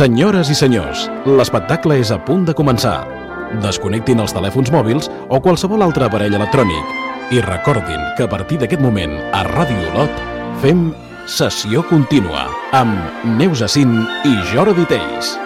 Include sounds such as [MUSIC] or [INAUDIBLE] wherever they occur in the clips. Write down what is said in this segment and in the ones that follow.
Senyores i senyors, l'espectacle és a punt de començar. Desconnectin els telèfons mòbils o qualsevol altre aparell electrònic i recordin que a partir d'aquest moment a Ràdio Olot fem sessió contínua amb Neus Assin i Jordi Tells.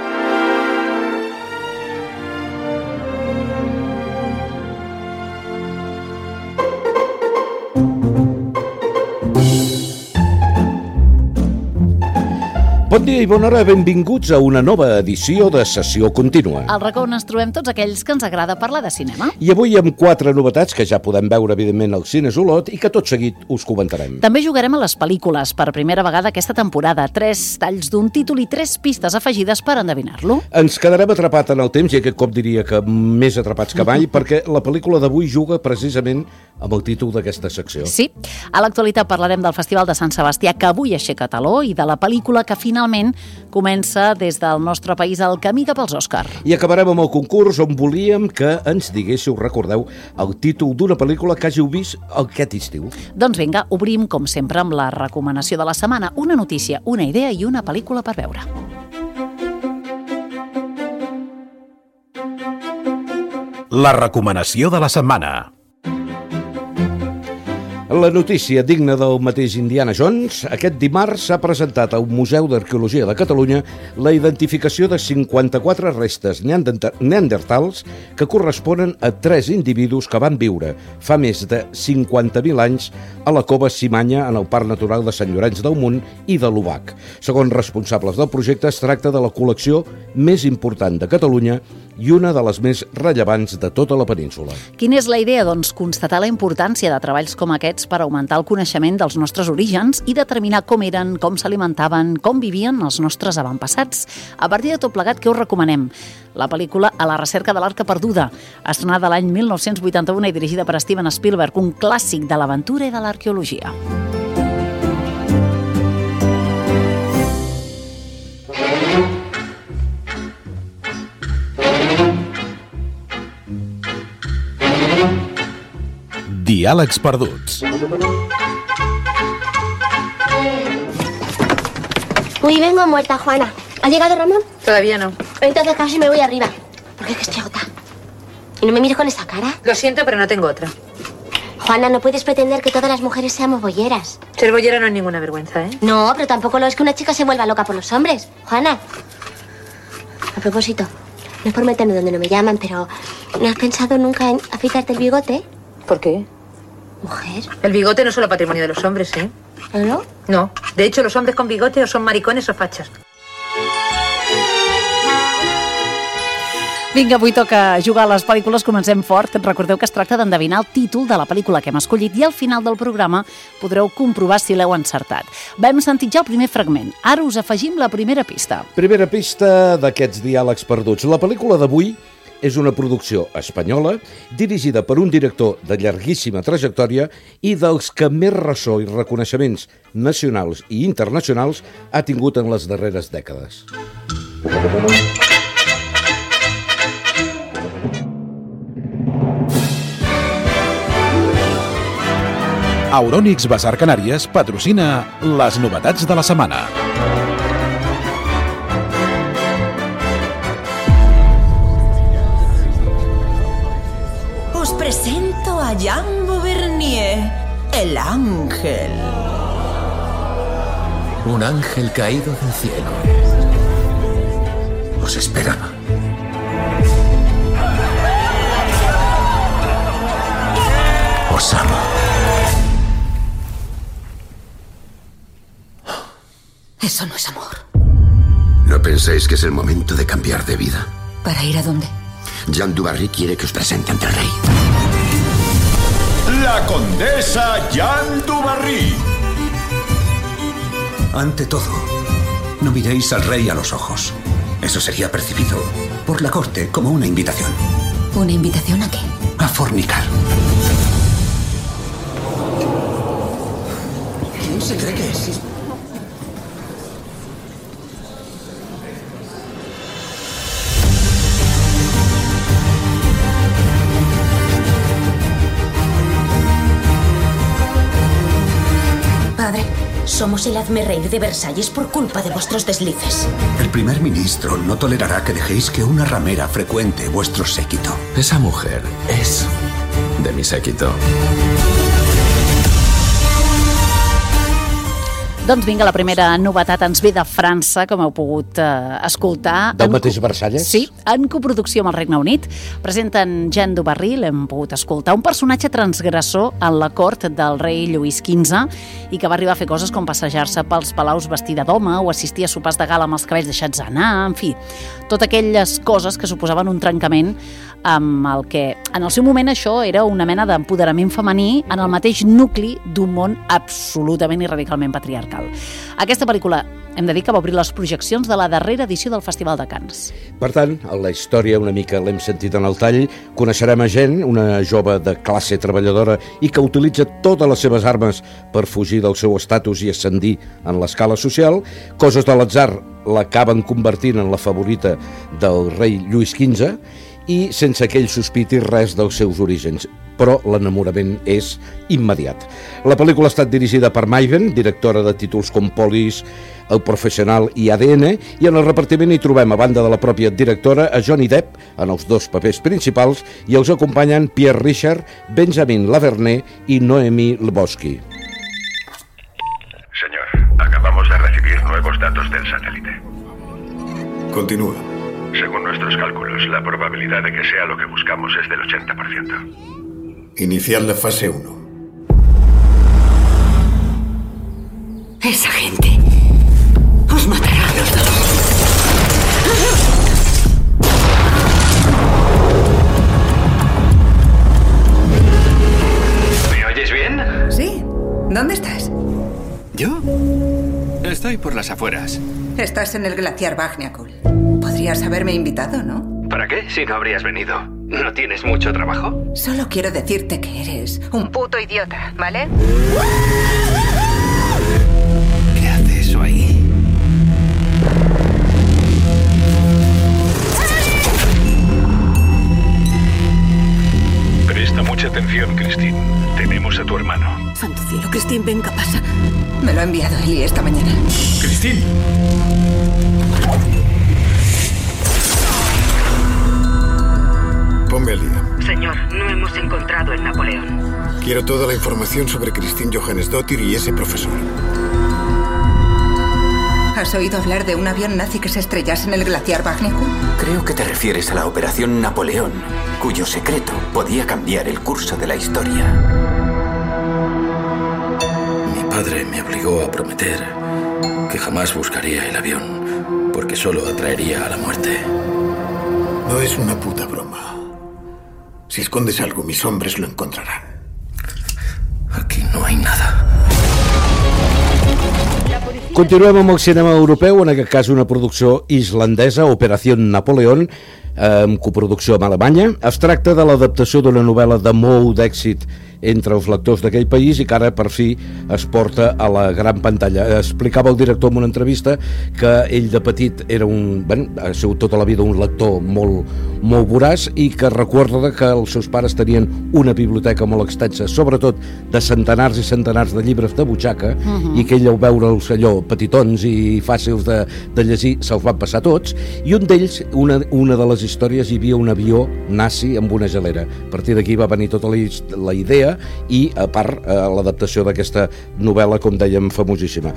Dia i bona hora, benvinguts a una nova edició de Sessió Contínua. Al racó on ens trobem tots aquells que ens agrada parlar de cinema. I avui amb quatre novetats que ja podem veure, evidentment, al Cines Olot i que tot seguit us comentarem. També jugarem a les pel·lícules per primera vegada aquesta temporada. Tres talls d'un títol i tres pistes afegides per endevinar-lo. Ens quedarem atrapat en el temps i aquest cop diria que més atrapats que mai [LAUGHS] perquè la pel·lícula d'avui juga precisament amb el títol d'aquesta secció. Sí, a l'actualitat parlarem del Festival de Sant Sebastià que avui aixeca taló i de la pel·lícula que finalment comença des del nostre país el camí cap als Òscar. I acabarem amb el concurs on volíem que ens diguéssiu, recordeu, el títol d'una pel·lícula que hàgiu vist aquest estiu. Doncs vinga, obrim com sempre amb la recomanació de la setmana, una notícia, una idea i una pel·lícula per veure. La recomanació de la setmana. La notícia digna del mateix Indiana Jones, aquest dimarts s'ha presentat al Museu d'Arqueologia de Catalunya la identificació de 54 restes neandertals que corresponen a tres individus que van viure fa més de 50.000 anys a la cova Simanya en el Parc Natural de Sant Llorenç del Munt i de l'Ubac. Segons responsables del projecte, es tracta de la col·lecció més important de Catalunya i una de les més rellevants de tota la península. Quina és la idea? Doncs constatar la importància de treballs com aquests per augmentar el coneixement dels nostres orígens i determinar com eren, com s'alimentaven, com vivien els nostres avantpassats. A partir de tot plegat, què us recomanem? La pel·lícula A la recerca de l'arca perduda, estrenada l'any 1981 i dirigida per Steven Spielberg, un clàssic de l'aventura i de l'arqueologia. Diàlegs perduts. Uy, vengo muerta, Juana. ¿Ha llegado Ramón? Todavía no. Entonces casi me voy arriba. Porque es que estoy agotada. ¿Y no me mires con esa cara? Lo siento, pero no tengo otra. Juana, no puedes pretender que todas las mujeres seamos bolleras. Ser bollera no es ninguna vergüenza, ¿eh? No, pero tampoco lo es que una chica se vuelva loca por los hombres. Juana. A propósito, no es por meterme donde no me llaman, pero ¿no has pensado nunca en afeitarte el bigote? ¿Por qué? Mujer. El bigote no es solo patrimonio de los hombres, ¿eh? ¿No? No. De hecho, los hombres con bigote o son maricones o fachas. Vinga, avui toca jugar a les pel·lícules. Comencem fort. Recordeu que es tracta d'endevinar el títol de la pel·lícula que hem escollit i al final del programa podreu comprovar si l'heu encertat. Vam sentir ja el primer fragment. Ara us afegim la primera pista. Primera pista d'aquests diàlegs perduts. La pel·lícula d'avui és una producció espanyola dirigida per un director de llarguíssima trajectòria i dels que més ressò i reconeixements nacionals i internacionals ha tingut en les darreres dècades. Eurònix Basar Canàries patrocina les novetats de la setmana. Jambo Bernier, el ángel. Un ángel caído del cielo. Os esperaba. Os amo. Eso no es amor. ¿No pensáis que es el momento de cambiar de vida? ¿Para ir a dónde? Jean Dubarry quiere que os presente ante el rey. La condesa Jean Dubarry. Ante todo, no miréis al rey a los ojos. Eso sería percibido por la corte como una invitación ¿Una invitación a qué? a fornicar. ¿Quién se cree que es? Somos el hazme reír de Versalles por culpa de vuestros deslices. El primer ministro no tolerará que dejéis que una ramera frecuente vuestro séquito. Esa mujer es de mi séquito. Doncs vinga, la primera novetat ens ve de França, com heu pogut eh, escoltar. Del En mateix Versalles? Sí, en coproducció amb el Regne Unit. Presenten Jean Dubarry, l'hem pogut escoltar, un personatge transgressor en la cort del rei Lluís XV i que va arribar a fer coses com passejar-se pels palaus vestida d'home o assistir a sopars de gala amb els cabells deixats anar, en fi, totes aquelles coses que suposaven un trencament amb el que en el seu moment això era una mena d'empoderament femení en el mateix nucli d'un món absolutament i radicalment patriarcal. Aquesta pel·lícula hem de dir que va obrir les projeccions de la darrera edició del Festival de Cannes. Per tant, a la història una mica l'hem sentit en el tall, coneixerem a gent, una jove de classe treballadora i que utilitza totes les seves armes per fugir del seu estatus i ascendir en l'escala social. Coses de l'atzar l'acaben convertint en la favorita del rei Lluís XV i sense que ell sospiti res dels seus orígens però l'enamorament és immediat. La pel·lícula ha estat dirigida per Maiven, directora de títols com Polis, El Professional i ADN, i en el repartiment hi trobem, a banda de la pròpia directora, a Johnny Depp, en els dos papers principals, i els acompanyen Pierre Richard, Benjamin Lavernet i Noemi Leboski. Señor, acabamos de recibir nuevos datos del satélite. Continúa. Según nuestros cálculos, la probabilidad de que sea lo que buscamos es del 80%. Iniciar la fase 1. Esa gente os matará a los dos. ¿Me oyes bien? Sí. ¿Dónde estás? ¿Yo? Estoy por las afueras. Estás en el glaciar Bagniakul. Podrías haberme invitado, ¿no? ¿Para qué? Si no habrías venido. ¿No tienes mucho trabajo? Solo quiero decirte que eres un puto idiota, ¿vale? ¿Qué hace eso ahí? Presta mucha atención, Christine. Tenemos a tu hermano. Santo cielo, Christine, venga, pasa. Me lo ha enviado Eli esta mañana. Christine. Ponme al día. Señor, no hemos encontrado el Napoleón. Quiero toda la información sobre Christine Johannesdottir y ese profesor. ¿Has oído hablar de un avión nazi que se estrellase en el glaciar Bagniakul? Creo que te refieres a la Operación Napoleón, cuyo secreto podía cambiar el curso de la historia. Mi padre me obligó a prometer que jamás buscaría el avión, porque solo atraería a la muerte. No es una puta broma. Si escondes algo, mis hombres lo encontrarán. Aquí no hay nada. Continuem amb el cinema europeu, en aquest cas una producció islandesa, Operació Napoleón, amb coproducció amb Alemanya. Es tracta de l'adaptació d'una novel·la de molt d'èxit entre els lectors d'aquell país i que ara per fi es porta a la gran pantalla. Explicava el director en una entrevista que ell de petit era un, bueno, ha sigut tota la vida un lector molt, molt voraç i que recorda que els seus pares tenien una biblioteca molt extensa, sobretot de centenars i centenars de llibres de butxaca Mhm. i que ell al veure'ls allò petitons i fàcils de, de llegir se'ls van passar tots i un d'ells, una, una de les històries hi havia un avió nazi amb una gelera a partir d'aquí va venir tota la, la idea i a part eh, l'adaptació d'aquesta novel·la com dèiem famosíssima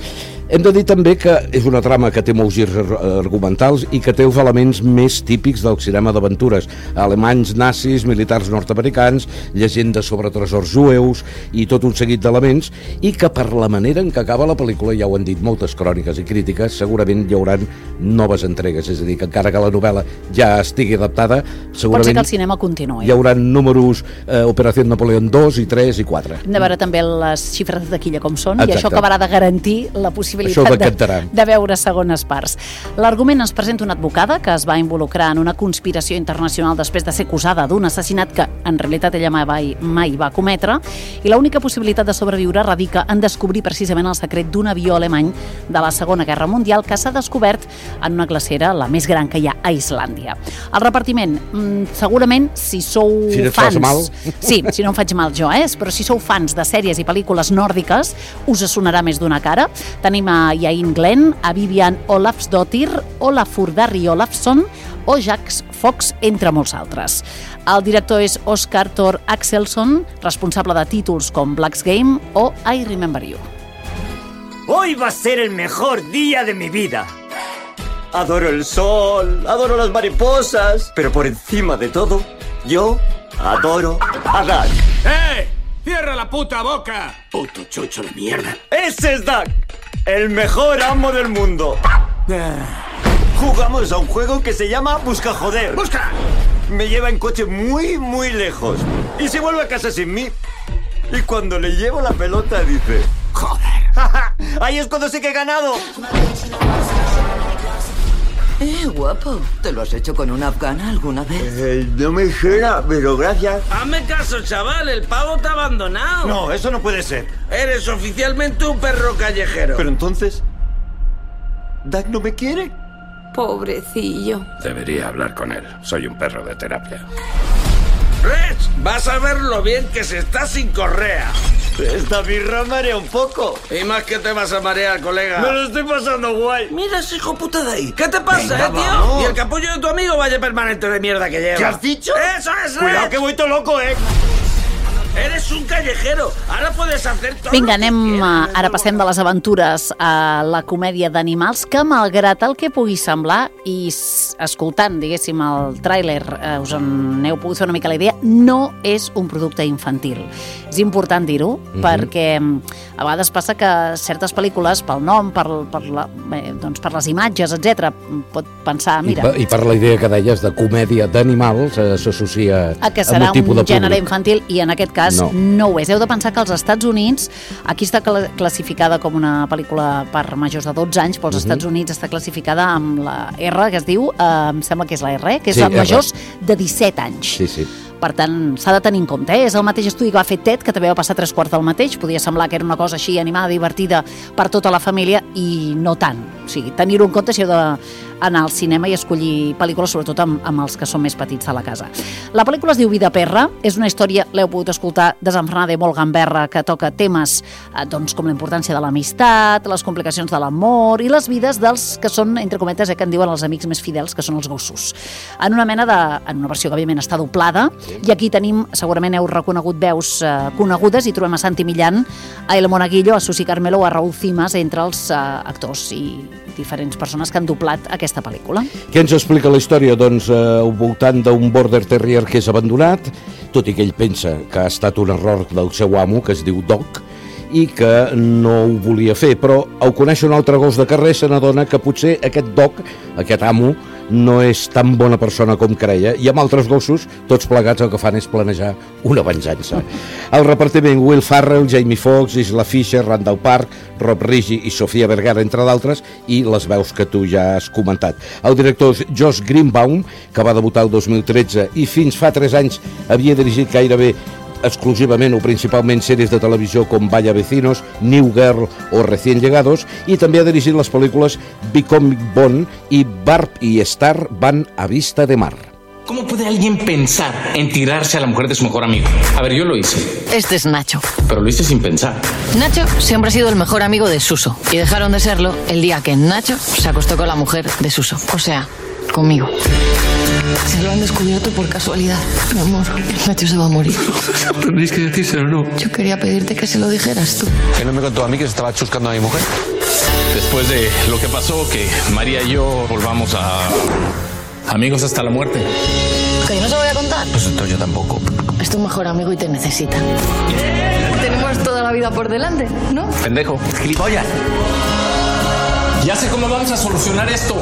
hem de dir també que és una trama que té molts girs ar- argumentals i que té els elements més típics del cinema d'aventures alemanys, nazis, militars nord-americans llegendes sobre tresors jueus i tot un seguit d'elements i que per la manera en què acaba la pel·lícula ja ho han dit moltes cròniques i crítiques segurament hi hauran noves entregues és a dir, que encara que la novel·la ja estigui adaptada Pot ser que segurament el cinema continuï. hi haurà números eh, Operació Napoleón 2 i 3 i 4 Hem de veure també les xifres de taquilla com són i Exacte. això acabarà de garantir la possibilitat possibilitat de, de veure segones parts. L'argument ens presenta una advocada que es va involucrar en una conspiració internacional després de ser acusada d'un assassinat que en realitat ella mai, mai va cometre i l'única possibilitat de sobreviure radica en descobrir precisament el secret d'un avió alemany de la Segona Guerra Mundial que s'ha descobert en una glacera, la més gran que hi ha a Islàndia. El repartiment, mm, segurament, si sou Si no fans... mal. Sí, si no em faig mal jo, eh? però si sou fans de sèries i pel·lícules nòrdiques, us sonarà més d'una cara. Tenim a Jain Glenn, a Vivian Olafsdottir, Olafur Darri Olafsson o Jax Fox, entre molts altres. El director és Oscar Thor Axelsson, responsable de títols com Black's Game o I Remember You. Hoy va a ser el mejor día de mi vida. Adoro el sol, adoro las mariposas, pero por encima de todo, yo adoro a Doug. ¡Eh! ¡Cierra la puta boca! Puto chocho de mierda. Ese es Doug, el mejor amo del mundo. Jugamos a un juego que se llama Busca Joder. ¡Busca! Me lleva en coche muy, muy lejos. Y se vuelve a casa sin mí. Y cuando le llevo la pelota dice... ¡Joder! [LAUGHS] Ahí es cuando sé que he ganado. Eh, guapo. ¿Te lo has hecho con una afgana alguna vez? Eh, no me suena, pero gracias. Hazme caso, chaval, el pavo te ha abandonado. No, eso no puede ser. Eres oficialmente un perro callejero. Pero entonces... ¿Doug no me quiere? Pobrecillo. Debería hablar con él. Soy un perro de terapia. Reg, vas a ver lo bien que se está sin correa. Esta birra marea un poco. Y más que te vas a marear, colega. Me lo estoy pasando guay. Mira ese hijo puta de ahí. ¿Qué te pasa, Venga, eh, tío? vamos. Y el capullo de tu amigo vaya permanente de mierda que lleva. ¿Qué has dicho? ¡Eso es! Cuidado que voy todo loco, eh. Eres un callejero. Ahora puedes hacer todo. Vinga, anem, eh, ara passem de les aventures a la comèdia d'animals, que malgrat el que pugui semblar, i escoltant, diguéssim, el tràiler, eh, us en heu pogut fer una mica la idea, no és un producte infantil. És important dir-ho, Mhm. perquè mm, a vegades passa que certes pel·lícules, pel nom, per, per, la, bé, doncs per les imatges, etc, pot pensar, I, mira, per, I per la idea que deies de comèdia d'animals eh, s'associa a que amb serà un tipus un de gènere públic. infantil i en aquest cas No. no. no ho és. Heu de pensar que als Estats Units, aquí està cla- classificada com una pel·lícula per majors de 12 anys, però als Mhm. Estats Units està classificada amb la R, que es diu, eh, em sembla que és la R, que és Sí, amb majors de 17 anys. Sí, sí. Per tant, s'ha de tenir en compte. Eh? És el mateix estudi que va fer TED, que també va passar tres quarts del mateix. Podia semblar que era una cosa així animada, divertida per tota la família, i no tant. O sigui, tenir-ho en compte si heu d'anar al cinema i escollir pel·lícules, sobretot amb, amb els que són més petits de la casa. La pel·lícula es diu Vida Perra, és una història, l'heu pogut escoltar, desenfrenada i molt gamberra, que toca temes eh, doncs, com la importància de l'amistat, les complicacions de l'amor i les vides dels que són, entre cometes, eh, que en diuen els amics més fidels, que són els gossos. En una mena de... en una versió que, òbviament, està doblada, i aquí tenim, segurament heu reconegut veus eh, conegudes, i trobem a Santi Millán, a El Monaguillo, a Susi Carmelo o a Raúl Cimas, entre els eh, actors i diferents persones que han doblat aquesta pel·lícula. Què ens explica la història? Doncs eh, al voltant d'un border terrier que és abandonat, tot i que ell pensa que ha estat un error del seu amo, que es diu Doc, i que no ho volia fer, però au conèixer un altre gos de carrer se n'adona que potser aquest Doc, aquest amo, no és tan bona persona com creia, i amb altres gossos, tots plegats el que fan és planejar una venjança. [LAUGHS] El repartiment Will Farrell, Jamie Foxx, Isla Fisher, Randall Park, Rob Rigi i Sofia Vergara, entre d'altres, i les veus que tu ja has comentat. El director és Josh Greenbaum, que va debutar el 2013 i fins fa 3 anys havia dirigit gairebé exclusivament o principalment sèries de televisió com Vaya Vecinos, New Girl o Recién Llegados i també ha dirigit les pel·lícules Becoming Bond i Barb i Star van a vista de mar. ¿Cómo puede alguien pensar en tirarse a la mujer de su mejor amigo? A ver, yo lo hice, Este es Nacho. pero lo hice sin pensar. Nacho siempre ha sido el mejor amigo de Suso y dejaron de serlo el día que Nacho se acostó con la mujer de Suso. O sea, conmigo. Se lo han descubierto por casualidad. Mi amor, Nacho se va a morir. [LAUGHS] Tendréis que decírselo, ¿no? Yo quería pedirte que se lo dijeras tú. Que no me contó a mí que se estaba chuscando a mi mujer. Después de lo que pasó, que María y yo volvamos a... Amigos hasta la muerte. Que no se voy a contar. Pues entonces yo tampoco. Es tu mejor amigo y te necesita. Tenemos toda la vida por delante, ¿no? Pendejo. Gilipollas. Ya sé cómo vamos a solucionar esto.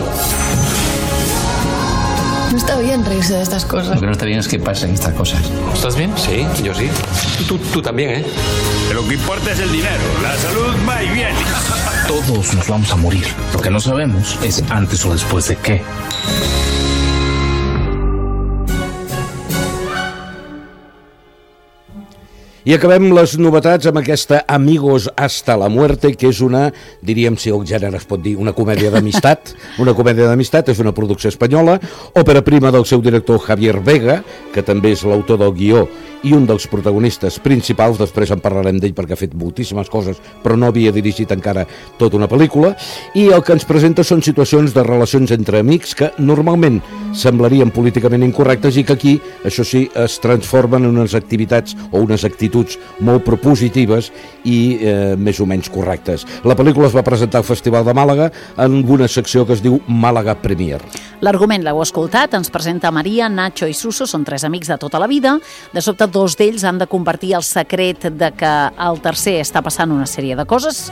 No está bien reírse de estas cosas. Lo que no está bien es que pasen estas cosas. ¿Estás bien? Sí, yo sí. Tú, tú también, ¿eh? Lo que importa es el dinero. La salud va y viene. Todos nos vamos a morir. Lo que no sabemos es antes o después de qué. I acabem les novetats amb aquesta Amigos hasta la muerte, que és una, diríem, si el gènere es pot dir, una comèdia d'amistat. [LAUGHS] una comèdia d'amistat, és una producció espanyola, òpera prima del seu director Javier Vega, que també és l'autor del guió i un dels protagonistes principals, després en parlarem d'ell perquè ha fet moltíssimes coses, però no havia dirigit encara tota una pel·lícula, i el que ens presenta són situacions de relacions entre amics que normalment semblarien políticament incorrectes i que aquí, això sí, es transformen en unes activitats o unes actituds molt propositives i eh, més o menys correctes. La pel·lícula es va presentar al Festival de Màlaga en una secció que es diu Màlaga Premier. L'argument l'heu escoltat, ens presenta Maria, Nacho i Suso, són tres amics de tota la vida. De sobte, dos d'ells han de compartir el secret de que el tercer està passant una sèrie de coses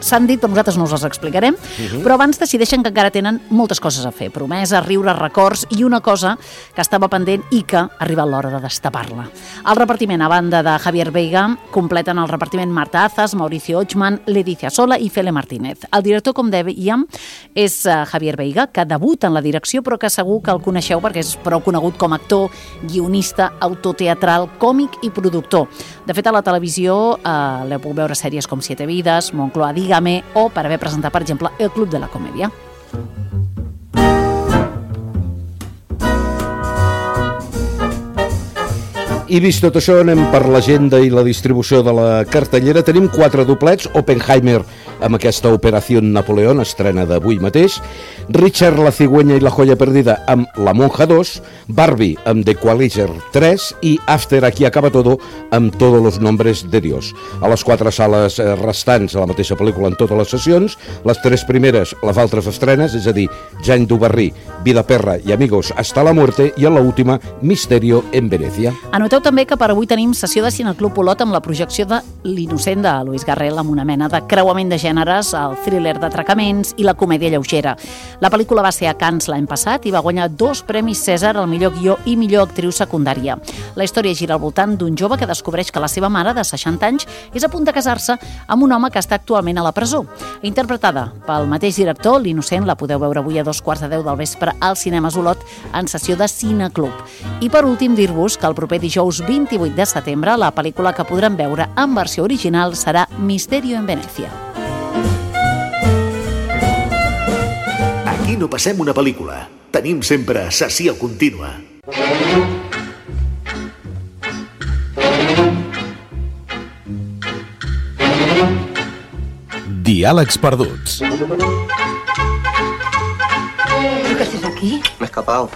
s'han dit, però nosaltres no us les explicarem, uh -huh. però abans decideixen que encara tenen moltes coses a fer, promeses, riures, records i una cosa que estava pendent i que ha arribat l'hora de destapar-la. El repartiment, a banda de Javier Veiga, completen el repartiment Marta Azas, Mauricio Ochman, Leticia Sola i Fele Martínez. El director, com dèiem, és uh, Javier Veiga, que debuta en la direcció, però que segur que el coneixeu perquè és prou conegut com a actor, guionista, autor teatral, còmic i productor. De fet, a la televisió eh, l'heu puc veure sèries com Siete Vidas, Moncloa Dígame o per haver presentat, per exemple, El Club de la Comèdia. I vist tot això, anem per l'agenda i la distribució de la cartellera. Tenim quatre doblets, Oppenheimer amb aquesta Operació Napoleón, estrena d'avui mateix, Richard la cigüeña i la joia perdida amb La monja 2, Barbie amb The Qualizer 3 i After aquí acaba todo amb Todos los nombres de Dios. A les quatre sales eh, restants a la mateixa pel·lícula en totes les sessions, les tres primeres, les altres estrenes, és a dir, Jane Dubarry, Vida Perra i Amigos hasta la muerte i a l'última, Misterio en Venecia. Anoteu també que per avui tenim sessió de Cineclub Olot amb la projecció de L'innocent de Luis Garrel amb una mena de creuament de gèneres, el thriller d'atracaments i la comèdia lleugera. La pel·lícula va ser a Cannes l'any passat i va guanyar dos premis César al millor guió i millor actriu secundària. La història gira al voltant d'un jove que descobreix que la seva mare, de 60 anys, és a punt de casar-se amb un home que està actualment a la presó. Interpretada pel mateix director, L'innocent la podeu veure avui a dos quarts de deu del vespre al Cinema Olot en sessió de Cineclub. I per últim dir-vos que el proper dijous 28 de setembre la pel·lícula que podrem veure en versió original serà Misterio en Venecia. Aquí no passem una pel·lícula. Tenim sempre sessió contínua. Diàlegs perduts. ¿Qué haces aquí? Me he escapado.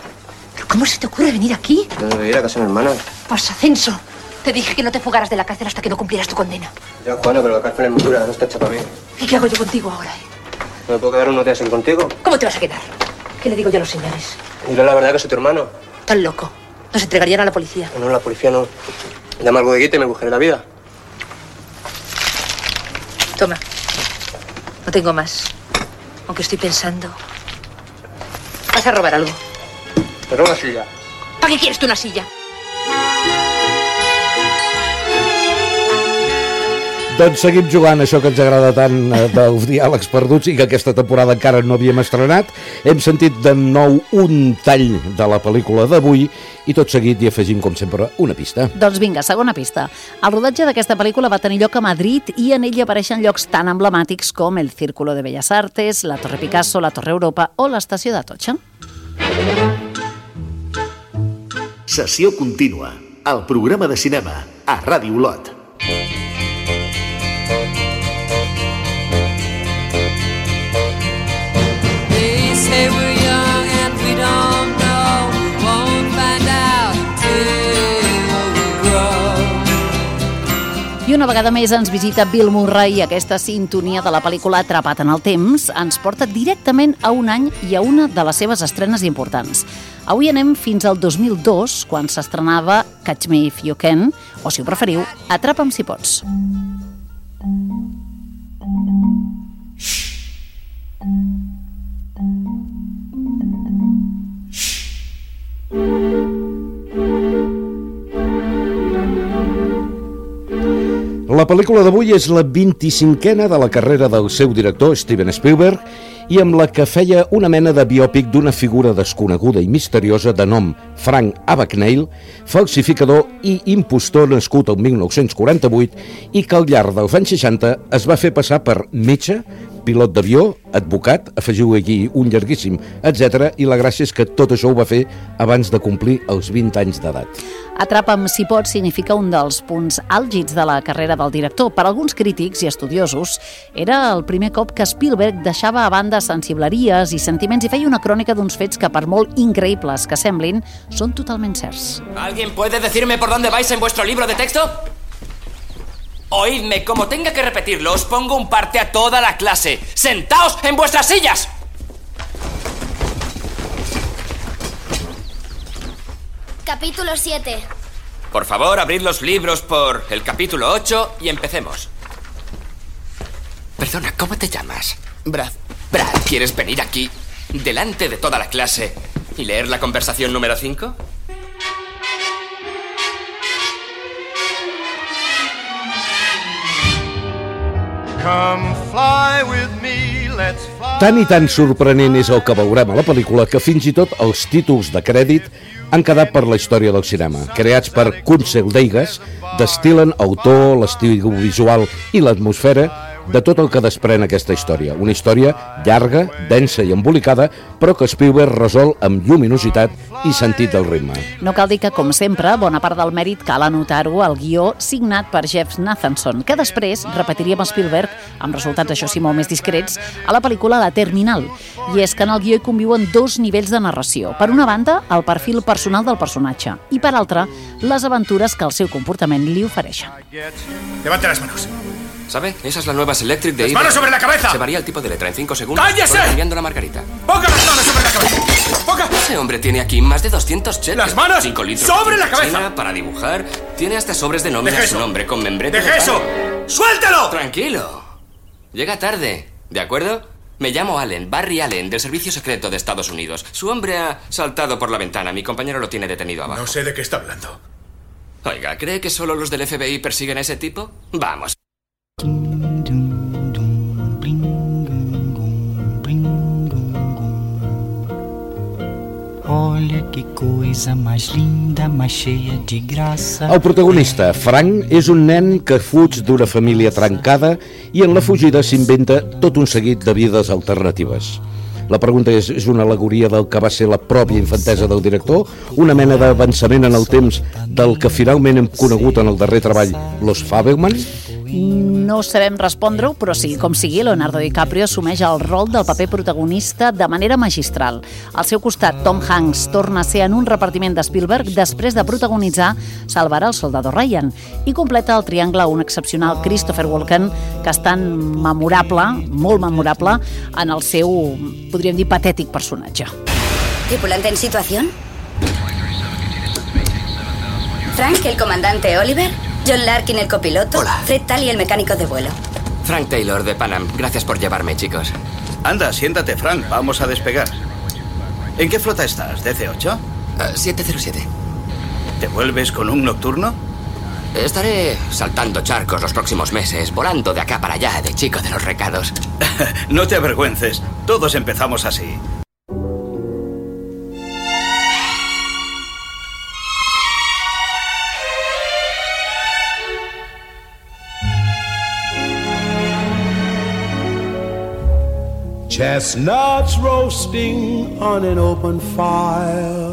¿Pero cómo se te ocurre venir aquí? Que ir a casa de mi hermana. Pues ascenso. Te dije que no te fugaras de la cárcel hasta que no cumplieras tu condena. Ya, Juana, pero la cárcel es muy dura, no está hecha para mí. ¿Y qué hago yo contigo ahora? eh? ¿No me puedo quedar unos días aquí contigo? ¿Cómo te vas a quedar? ¿Qué le digo yo a los señores? Dile la verdad que soy tu hermano. Tan loco. Nos entregarían a la policía. No, la policía no. Llama al bodeguita y me cogeré la vida. Toma. No tengo más. Aunque estoy pensando. Vas a robar algo. Pero una silla. ¿Para qué quieres tú una silla? Doncs seguim jugant això que ens agrada tant eh, dels diàlegs perduts i que aquesta temporada encara no havíem estrenat. Hem sentit de nou un tall de la pel·lícula d'avui i tot seguit hi afegim, com sempre, una pista. Doncs vinga, segona pista. El rodatge d'aquesta pel·lícula va tenir lloc a Madrid i en ell apareixen llocs tan emblemàtics com el Círculo de Bellas Artes, la Torre Picasso, la Torre Europa o l'estació d'Atocha. Sessió contínua. El programa de cinema a Ràdio Olot. Una vegada més ens visita Bill Murray i aquesta sintonia de la pel·lícula Atrapat en el temps ens porta directament a un any i a una de les seves estrenes importants. Avui anem fins al 2002, quan s'estrenava Catch Me If You Can, o si ho preferiu, Atrapa'm si pots. La pel·lícula d'avui és la 25a de la carrera del seu director, Steven Spielberg, i amb la que feia una mena de biòpic d'una figura desconeguda i misteriosa de nom Frank Abagnale, falsificador i impostor nascut el 1948 i que al llarg dels anys 60 es va fer passar per metge, pilot d'avió, advocat, afegiu aquí un llarguíssim, etc. I la gràcia és que tot això ho va fer abans de complir els 20 anys d'edat. Atrapa'm si pot significa un dels punts àlgids de la carrera del director. Per alguns crítics i estudiosos, era el primer cop que Spielberg deixava a banda sensibleries i sentiments i feia una crònica d'uns fets que, per molt increïbles que semblin, són totalment certs. ¿Alguien puede decirme por dónde vais en vuestro libro de texto? Oídme, como tenga que repetirlo, os pongo un parte a toda la clase. ¡Sentaos en vuestras sillas! Capítulo 7. Por favor, abrid los libros por el capítulo 8 y empecemos. Perdona, ¿cómo te llamas? Brad. Brad, ¿quieres venir aquí, delante de toda la clase, y leer la conversación número 5? Tan i tan sorprenent és el que veurem a la pel·lícula que fins i tot els títols de crèdit han quedat per la història del cinema. Creats per Kunsel Deigas, destilen autor, l'estil visual i l'atmosfera de tot el que desprèn aquesta història. Una història llarga, densa i embolicada, però que Spielberg resol amb lluminositat i sentit del ritme. No cal dir que, com sempre, bona part del mèrit cal anotar-ho al guió signat per Jeff Nathanson, que després repetiria amb Spielberg, amb resultats això sí molt més discrets, a la pel·lícula La Terminal. I és que en el guió hi conviuen dos nivells de narració. Per una banda, el perfil personal del personatge, i per altra, les aventures que el seu comportament li ofereixen. Levante las manos. ¿Sabe? Esa es la nueva Selectric de ¡Las manos sobre la cabeza! Se varía el tipo de letra en 5 segundos. ¡Cállese! cambiando la margarita. ¡Ponga las manos sobre la cabeza! ¡Ponga! Ese hombre tiene aquí más de 200 cheques. ¡Las manos 5 litros sobre la cabeza! china para dibujar. Tiene hasta sobres de nómina Deje su eso. nombre con membrete. ¡Deje de eso! pan. ¡Suéltelo! Tranquilo. Llega tarde, ¿de acuerdo? Me llamo Allen, Barry Allen, del Servicio Secreto de Estados Unidos. Su hombre ha saltado por la ventana. Mi compañero lo tiene detenido abajo. No sé de qué está hablando. Oiga, ¿cree que solo los del FBI persiguen a ese tipo? Vamos. Olha que coisa mais linda, mais cheia de graça. El protagonista, Frank, és un nen que fuig d'una família trencada i en la fugida s'inventa tot un seguit de vides alternatives. La pregunta és, és una alegoria del que va ser la pròpia infantesa del director? Una mena d'avançament en el temps del que finalment hem conegut en el darrer treball, Los Fabelman? No sabem respondre-ho, però sigui com sigui, Leonardo DiCaprio assumeix el rol del paper protagonista de manera magistral. Al seu costat, Tom Hanks torna a ser en un repartiment de Spielberg després de protagonitzar Salvar el soldado Ryan i completa el triangle un excepcional Christopher Walken que és tan memorable, molt memorable, en el seu, podríem dir, patètic personatge. ¿Tripulante en situación? Frank, el comandante Oliver. John Larkin, el copiloto. Fred Talley, el mecánico de vuelo. Frank Taylor, de Panam. Gracias por llevarme, chicos. Anda, siéntate, Frank. Vamos a despegar. ¿En qué flota estás? ¿DC-8? 707. ¿Te vuelves con un nocturno? Estaré saltando charcos los próximos meses, volando de acá para allá, de chico de los recados. [LAUGHS] no te avergüences. Todos empezamos así. Chestnuts roasting on an open fire.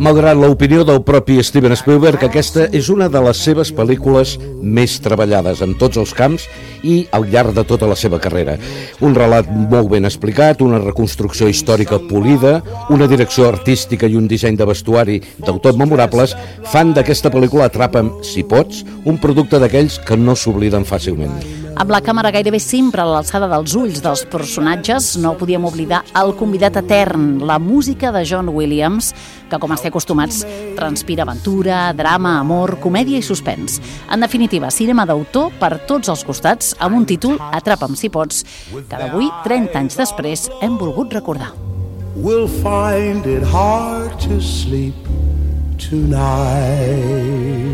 Malgrat l'opinió del propi Steven Spielberg, aquesta és una de les seves pel·lícules més treballades en tots els camps i al llarg de tota la seva carrera. Un relat molt ben explicat, una reconstrucció històrica polida, una direcció artística i un disseny de vestuari del tot memorables fan d'aquesta pel·lícula Atrapa'm, si pots, un producte d'aquells que no s'obliden fàcilment. Amb la càmera gairebé sempre a l'alçada dels ulls dels personatges, no podíem oblidar el convidat etern, la música de John Williams, que, com estem acostumats, transpira aventura, drama, amor, comèdia i suspens. En definitiva, cinema d'autor per tots els costats, amb un títol Atrapa'm si pots, que d'avui, 30 anys després, hem volgut recordar. We'll find it hard to sleep tonight.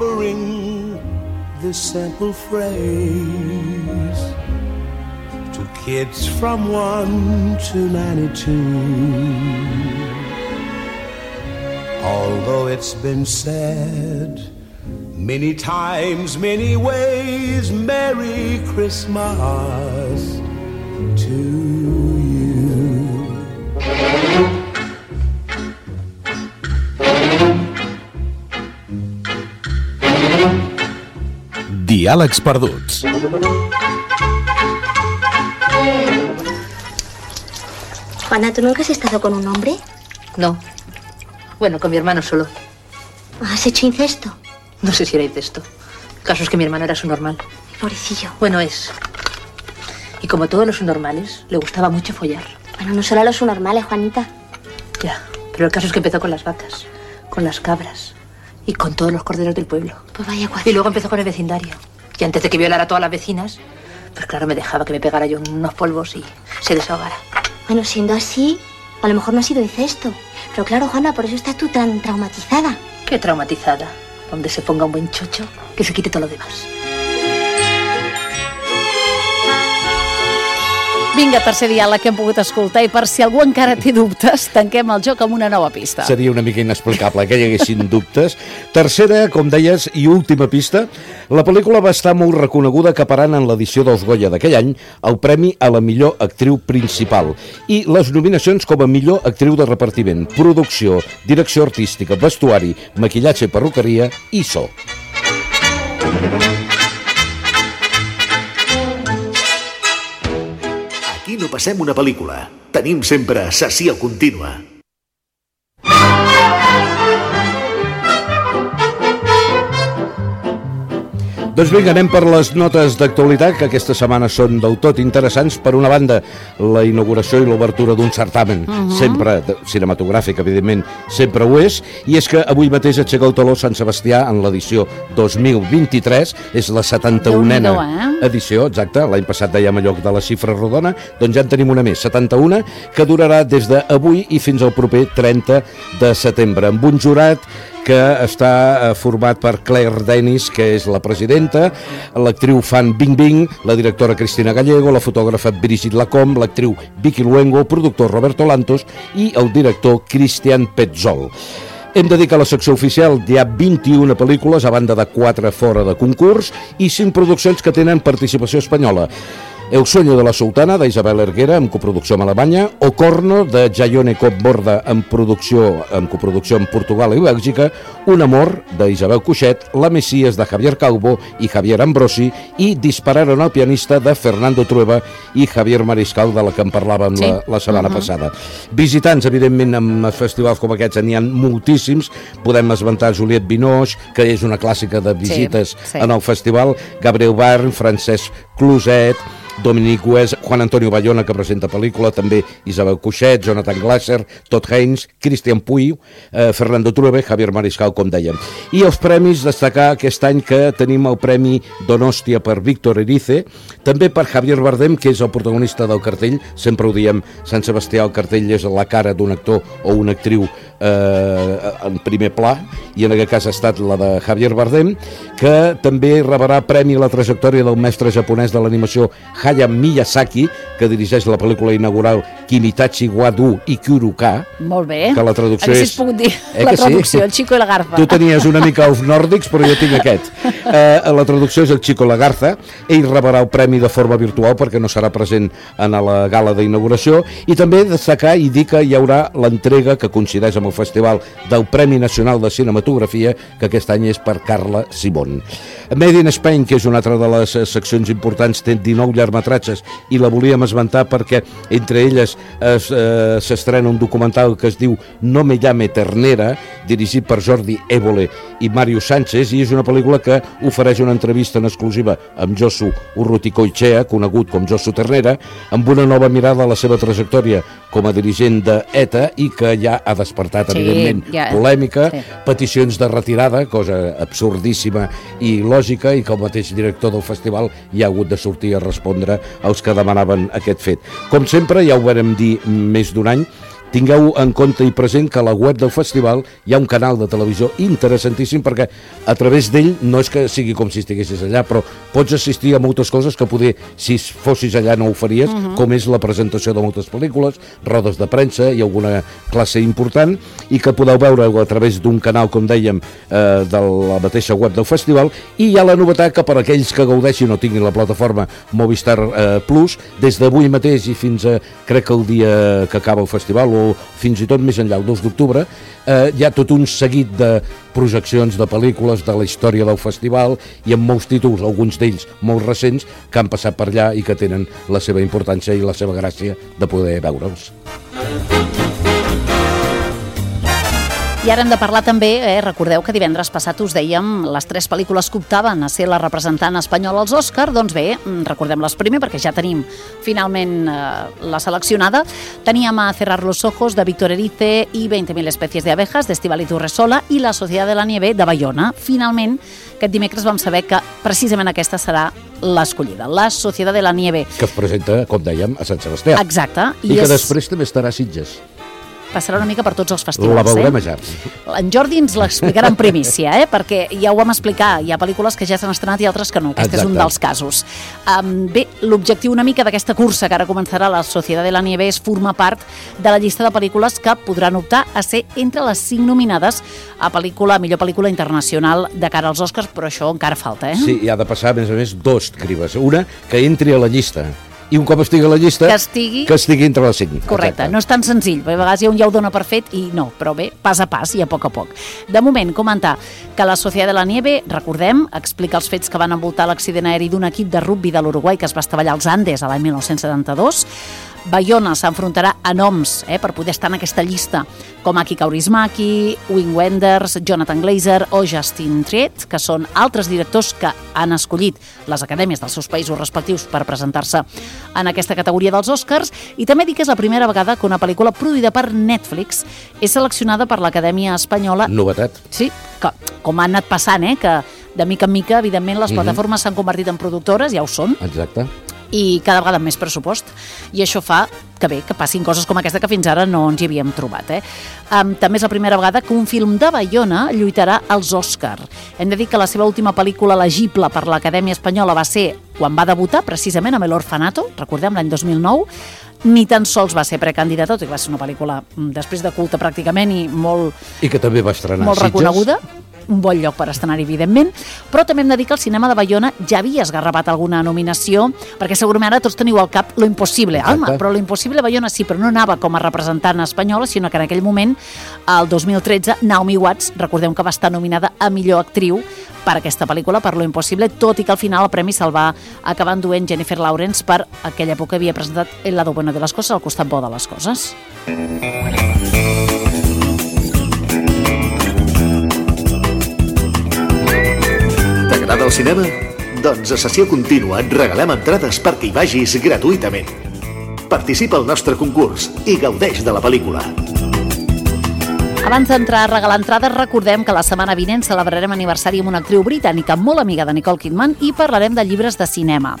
offering this simple phrase to kids from 1 to 92. Although it's been said many times, many ways, Merry Christmas to Diàlegs perduts. Juana, ¿tú nunca has estado con un hombre? No. Bueno, con mi hermano solo. ¿Has hecho incesto? No sé si era incesto. El caso es que mi hermano era su normal. Pobrecillo. Bueno, es. Y como todos los normales, le gustaba mucho follar. Bueno, no solo a los normales, Juanita. Ya, pero el caso es que empezó con las vacas, con las cabras y con todos los corderos del pueblo. Pues vaya Y luego empezó con el vecindario. Y antes de que violara a todas las vecinas, pues claro, me dejaba que me pegara yo unos polvos y se desahogara. Bueno, siendo así, a lo mejor no ha sido incesto. Pero claro, Juana, por eso estás tú tan traumatizada. Qué traumatizada. Donde se ponga un buen chocho, que se quite todo lo demás. Vinga, tercer diàleg que hem pogut escoltar i per si algú encara té dubtes, tanquem el joc amb una nova pista. Seria una mica inexplicable que hi haguessin dubtes. Tercera, com deies, i última pista. La pel·lícula va estar molt reconeguda acaparant en l'edició dels Goya d'aquell any el premi a la millor actriu principal i les nominacions com a millor actriu de repartiment, producció, direcció artística, vestuari, maquillatge i perruqueria i so. Aquí no passem una pel·lícula. Tenim sempre sessió contínua. Doncs vinga, anem per les notes d'actualitat, que aquesta setmana són del tot interessants. Per una banda, la inauguració i l'obertura d'un certamen, Mhm. sempre de- cinematogràfic, evidentment, sempre ho és, i és que avui mateix aixeca el taló Sant Sebastià en l'edició 2023, és la 71a Déu-n'hi-do, eh? edició, exacte, l'any passat dèiem allò de la xifra rodona, doncs ja en tenim una més, 71, que durarà des d'avui i fins al proper 30 de setembre, amb un jurat que està eh, format per Claire Dennis, que és la presidenta, l'actriu Fan Bingbing, la directora Cristina Gallego, la fotògrafa Brigitte Lacombe, l'actriu Vicky Luengo, el productor Roberto Lantos i el director Christian Petzol. Hem de dir que a la secció oficial hi ha 21 pel·lícules, a banda de 4 fora de concurs, i 5 produccions que tenen participació espanyola. El sueño de la sultana, d'Isabel Erguera, amb coproducció amb Alemanya, O Corno, de Jaione Copborda, amb, producció, amb coproducció amb Portugal i Bèlgica, Un amor, d'Isabel Cuixet, La Messias, de Javier Calvo i Javier Ambrosi, i Dispararon al pianista, de Fernando Trueba i Javier Mariscal, de la que en parlàvem Sí. la, la setmana Mhm. passada. Visitants, evidentment, amb festivals com aquests n'hi ha moltíssims. Podem esmentar Juliette Binoche, que és una clàssica de visites sí. en el festival, Gabriel Byrne, Francesc Closet, Dominic West, Juan Antonio Bayona, que presenta pel·lícula, també Isabel Cuixet, Jonathan Glasser, Todd Haynes, Christian Puy, eh, Fernando Truebe, Javier Mariscal, com dèiem. I els premis, destacar aquest any que tenim el Premi Donòstia per Víctor Erice, també per Javier Bardem, que és el protagonista del cartell, sempre ho diem, Sant Sebastià, el cartell és la cara d'un actor o una actriu eh, en primer pla, i en aquest cas ha estat la de Javier Bardem, que també rebrà premi a la trajectòria del mestre japonès de l'animació Hayao Miyazaki, que dirigeix la pel·lícula inaugural Kimitachi wa Du Ikuruka, Molt bé. que la traducció Haguessis és- pogut dir Eh la que sí? traducció, el Chico i la Garza. Tu tenies una mica els nòrdics, però jo tinc aquest. [LAUGHS] Eh, la traducció és el Chico Lagarza. Ell rebrà el premi de forma virtual perquè no serà present en la gala d'inauguració. I també destacar i dir que hi haurà l'entrega que coincideix amb el Festival del Premi Nacional de Cinematografia, que aquest any és per Carla Simón. Made in Spain, que és una altra de les seccions importants, té 19 llargmetratges i la volíem esmentar perquè entre elles es, eh, s'estrena un documental que es diu No me llame Ternera, dirigit per Jordi Évole i Mario Sánchez, i és una pel·lícula que ofereix una entrevista en exclusiva amb Josu Urruticoichea, conegut com Josu Ternera, amb una nova mirada a la seva trajectòria com a dirigent d'ETA i que ja ha despertat, Sí, evidentment, ja. polèmica, Sí. peticions de retirada, cosa absurdíssima i lògica, i que el mateix director del festival hi ha hagut de sortir a respondre als que demanaven aquest fet. Com sempre, ja ho vam dir més d'un any, tingueu en compte i present que a la web del festival hi ha un canal de televisió interessantíssim perquè a través d'ell no és que sigui com si estiguessis allà, però pots assistir a moltes coses que poder, si fossis allà no ho faries, Mhm. com és la presentació de moltes pel·lícules, rodes de premsa i alguna classe important, i que podeu veure a través d'un canal, com dèiem, eh, de la mateixa web del festival, i hi ha la novetat que per aquells que gaudeixin o tinguin la plataforma Movistar eh, Plus, des d'avui mateix i fins a, crec que el dia que acaba el festival, o fins i tot més enllà, el 2 d'octubre, eh, hi ha tot un seguit de projeccions de pel·lícules de la història del festival i amb molts títols, alguns d'ells molt recents, que han passat per allà i que tenen la seva importància i la seva gràcia de poder veure'ls. I ara hem de parlar també, eh, recordeu que divendres passat us dèiem les tres pel·lícules que optaven a ser la representant espanyola als Òscar, doncs bé, mm, recordem-les primer perquè ja tenim finalment eh, la seleccionada. Teníem a Cerrar los ojos de Víctor Erice i 20.000 especies de abejas d'Estivali Torresola i La Societat de la Nieve de Bayona. Finalment, aquest dimecres vam saber que precisament aquesta serà l'escollida, La Societat de la Nieve. Que es presenta, com dèiem, a Sant Sebastià. Exacte. I, que és- després també estarà a Sitges. Passarà una mica per tots els festivals. La veurem eh? allà. En Jordi ens l'explicarà en primícia, eh? perquè ja ho vam explicar, hi ha pel·lícules que ja s'han estrenat i altres que no, aquest és un Exacte. dels casos. Um, bé, l'objectiu una mica d'aquesta cursa que ara començarà la Societat de la Nieve és formar part de la llista de pel·lícules que podran optar a ser entre les cinc nominades a pel·lícula, millor pel·lícula internacional de cara als Oscars, però això encara falta, eh? Sí, i ha de passar, a més a més, dos cribes. Una, que entri a la llista. I un cop estigui a la llista... Que estigui- Que estigui entre les cinc. Correcte, no és tan senzill, perquè a vegades hi ha un ja ho dona per fet i no, però bé, pas a pas i a poc a poc. De moment, comentar que la Societat de la Nieve, recordem, explica els fets que van envoltar l'accident aeri d'un equip de rugbi de l'Uruguai que es va estavellar als Andes a l'any 1972. Bayona s'enfrontarà a noms eh, per poder estar en aquesta llista, com Aki Kaurismaki, Wing Wenders, Jonathan Glazer o Justin Triet, que són altres directors que han escollit les acadèmies dels seus països respectius per presentar-se en aquesta categoria dels Oscars. I també dic que és la primera vegada que una pel·lícula produïda per Netflix és seleccionada per l'Acadèmia Espanyola Novetat. Sí, que, com ha anat passant, eh, que de mica en mica, evidentment, les Mhm. plataformes s'han convertit en productores, ja ho són, Exacte. I cada vegada amb més pressupost i això fa que bé, que passin coses com aquesta que fins ara no ens hi havíem trobat. Eh? Um, també és la primera vegada que un film de Bayona lluitarà als Òscar. Hem de dir que la seva última pel·lícula elegible per l'Acadèmia Espanyola va ser quan va debutar precisament amb El Orfanato, recordem l'any 2009, ni tan sols va ser precandidat, tot i que va ser una pel·lícula mm, després de culte pràcticament i molt, I que també va estrenar molt Sitges. reconeguda un bon lloc per estrenar-hi, evidentment, però també hem de dir que el cinema de Bayona ja havia esgarrapat alguna nominació, perquè segurament ara tots teniu al cap lo impossible, Exacte. Alma, però lo impossible a Bayona sí, però no anava com a representant espanyola, sinó que en aquell moment, el 2013, Naomi Watts, recordem que va estar nominada a millor actriu per aquesta pel·lícula, per lo impossible, tot i que al final el premi se'l va acabar enduent Jennifer Lawrence per aquella època havia presentat El lado bueno de les coses, el costat bo de les coses. T'agrada el cinema? Doncs a sessió contínua et regalem entrades perquè hi vagis gratuïtament. Participa al nostre concurs i gaudeix de la pel·lícula. Abans d'entrar a regalar entrades, recordem que la setmana vinent celebrarem aniversari amb una actriu britànica molt amiga de Nicole Kidman i parlarem de llibres de cinema.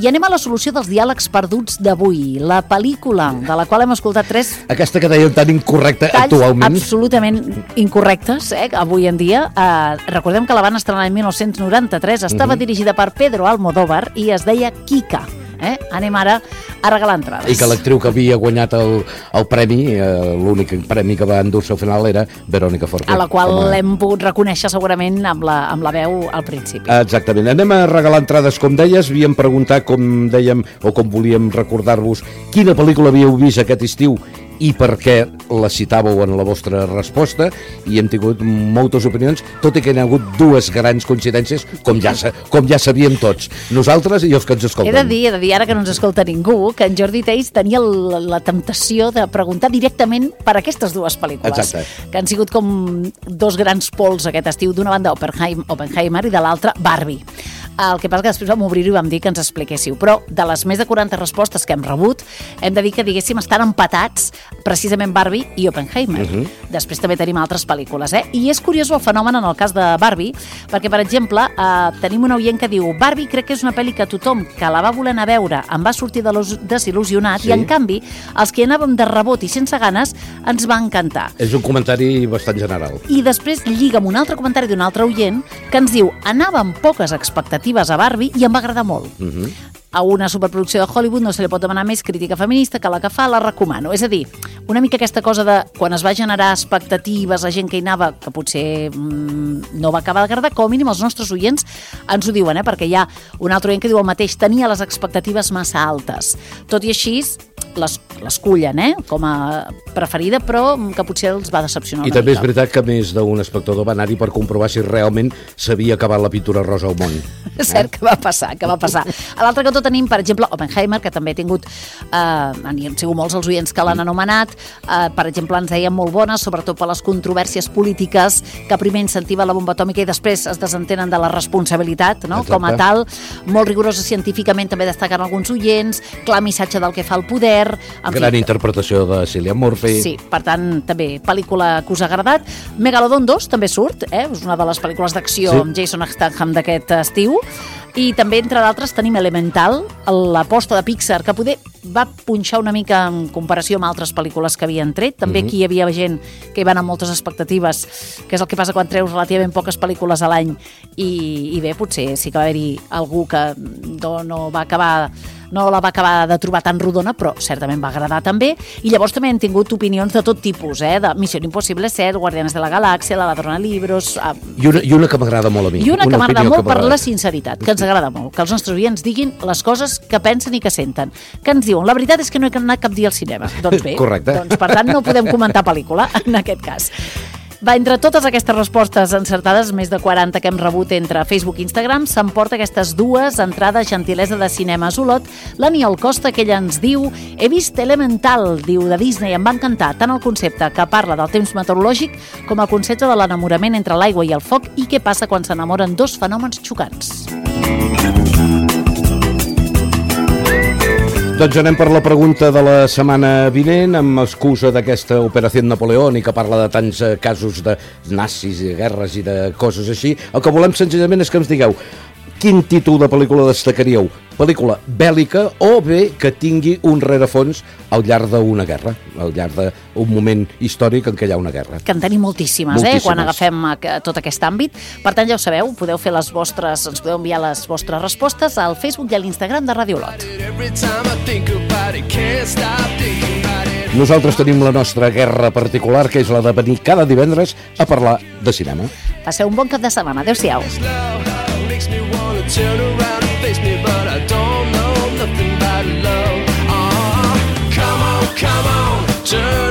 I anem a la solució dels diàlegs perduts d'avui, la pel·lícula, de la qual hem escoltat tres Aquesta que dèiem tan incorrecta talls actualment. absolutament incorrectes, eh, avui en dia. Eh, recordem que la van estrenar en 1993, estava Mhm. dirigida per Pedro Almodóvar i es deia Kika. Eh? Anem ara a regalar entrades. I que l'actriu que havia guanyat el, el premi, eh, l'únic premi que va endur-se al final era Verònica Forqué. a la qual a- l'hem pogut reconèixer segurament amb la, amb la veu al principi. Exactament. Anem a regalar entrades, com deies. Havíem preguntat, com dèiem, o com volíem recordar-vos, quina pel·lícula havíeu vist aquest estiu i per què la citàveu en la vostra resposta i hem tingut moltes opinions, tot i que hi ha hagut dues grans coincidències, com ja, com ja sabíem tots, nosaltres i els que ens He escolten. de dir, he de dir, ara que no ens escolta ningú, que en Jordi Teis tenia la, la temptació de preguntar directament per aquestes dues pel·lícules. Exacte. Que han sigut com dos grans pols aquest estiu, d'una banda Oppenheim, Oppenheimer i de l'altra Barbie. El que passa que després vam obrir-ho i vam dir que ens expliquéssiu. Però de les més de 40 respostes que hem rebut, hem de dir que, diguéssim, estan empatats precisament Barbie i Oppenheimer. Mhm. Després també tenim altres pel·lícules, eh? I és curiós el fenomen en el cas de Barbie, perquè, per exemple, eh, tenim un oient que diu Barbie crec que és una pel·li que tothom que la va voler anar a veure en va sortir delos- desil·lusionat Sí. i, en canvi, els que anàvem de rebot i sense ganes ens va encantar. És un comentari bastant general. I després lliga amb un altre comentari d'un altre oient que ens diu anava amb poques expectatives a Barbie i em va agradar molt. Uh -huh. A una superproducció de Hollywood no se li pot demanar més crítica feminista que la que fa, la recomano. És a dir, una mica aquesta cosa de quan es va generar expectatives, la gent que hi anava, que potser mm, no va acabar d'agradar, com a mínim els nostres oients ens ho diuen, eh? perquè hi ha un altre oient que diu el mateix, tenia les expectatives massa altes. Tot i així, les- l'escullen eh? com a preferida, però que potser els va decepcionar I també és mica. veritat que més d'un espectador va anar-hi per comprovar si realment s'havia acabat la pintura rosa al món. És [LAUGHS] cert que va passar, que va passar. L'altre tenim, per exemple, Oppenheimer, que també ha tingut, eh, han sigut molts els oients que l'han anomenat, eh, per exemple, ens deien molt bones, sobretot per les controvèrsies polítiques, que primer incentiva la bomba atòmica i després es desentenen de la responsabilitat, no? Exacte. com a tal, molt rigorosa científicament, també destaquen alguns oients, clar missatge del que fa el poder, en Gran fi, interpretació de Cillian Murphy. Sí, per tant, també pel·lícula que us ha agradat. Megalodon 2 també surt, eh? és una de les pel·lícules d'acció Sí. amb Jason Statham d'aquest estiu. I també, entre d'altres, tenim Elemental, l'aposta de Pixar, que poder va punxar una mica en comparació amb altres pel·lícules que havien tret. També Mhm. aquí hi havia gent que hi van amb moltes expectatives, que és el que passa quan treus relativament poques pel·lícules a l'any. I, I bé, potser sí que va haver-hi algú que no, no va acabar no la va acabar de trobar tan rodona, però certament va agradar també. I llavors també hem tingut opinions de tot tipus, eh? de Missió Impossible 7, Guardianes de la Galàxia, La ladrona de libros... eh, I una, I una que m'agrada molt a mi. I una, que m'agrada molt per m'agrada. la sinceritat, que ens agrada molt, que els nostres oients diguin les coses que pensen i que senten. Que ens diuen, la veritat és que no he anat cap dia al cinema. Doncs bé, [LAUGHS] Correcte. doncs per tant no podem comentar pel·lícula en aquest cas. Va, entre totes aquestes respostes encertades, més de 40 que hem rebut entre Facebook i Instagram, s'emporta aquestes dues entrades gentilesa de cinema a Olot. L'Aniol Costa, que ella ens diu he vist Elemental, diu, de Disney, em va encantar tant el concepte que parla del temps meteorològic com el concepte de l'enamorament entre l'aigua i el foc i què passa quan s'enamoren dos fenòmens xocants. Doncs anem per la pregunta de la setmana vinent, amb excusa d'aquesta operació napoleònica parla de tants eh, casos de nazis i de guerres i de coses així. El que volem senzillament és que ens digueu quin títol de pel·lícula destacaríeu? Pel·lícula bèl·lica o bé que tingui un rerefons al llarg d'una guerra, al llarg d'un moment històric en què hi ha una guerra. que en tenim moltíssimes, Moltíssimes. eh, quan agafem tot aquest àmbit. Per tant, ja ho sabeu, podeu fer les vostres, ens podeu enviar les vostres respostes al Facebook i a l'Instagram de Radio Lot. Nosaltres tenim la nostra guerra particular, que és la de venir cada divendres a parlar de cinema. Passeu un bon cap de setmana. Adéu-siau. turn around and face me, but I don't know nothing about love. Ah, oh, come on, come on, turn.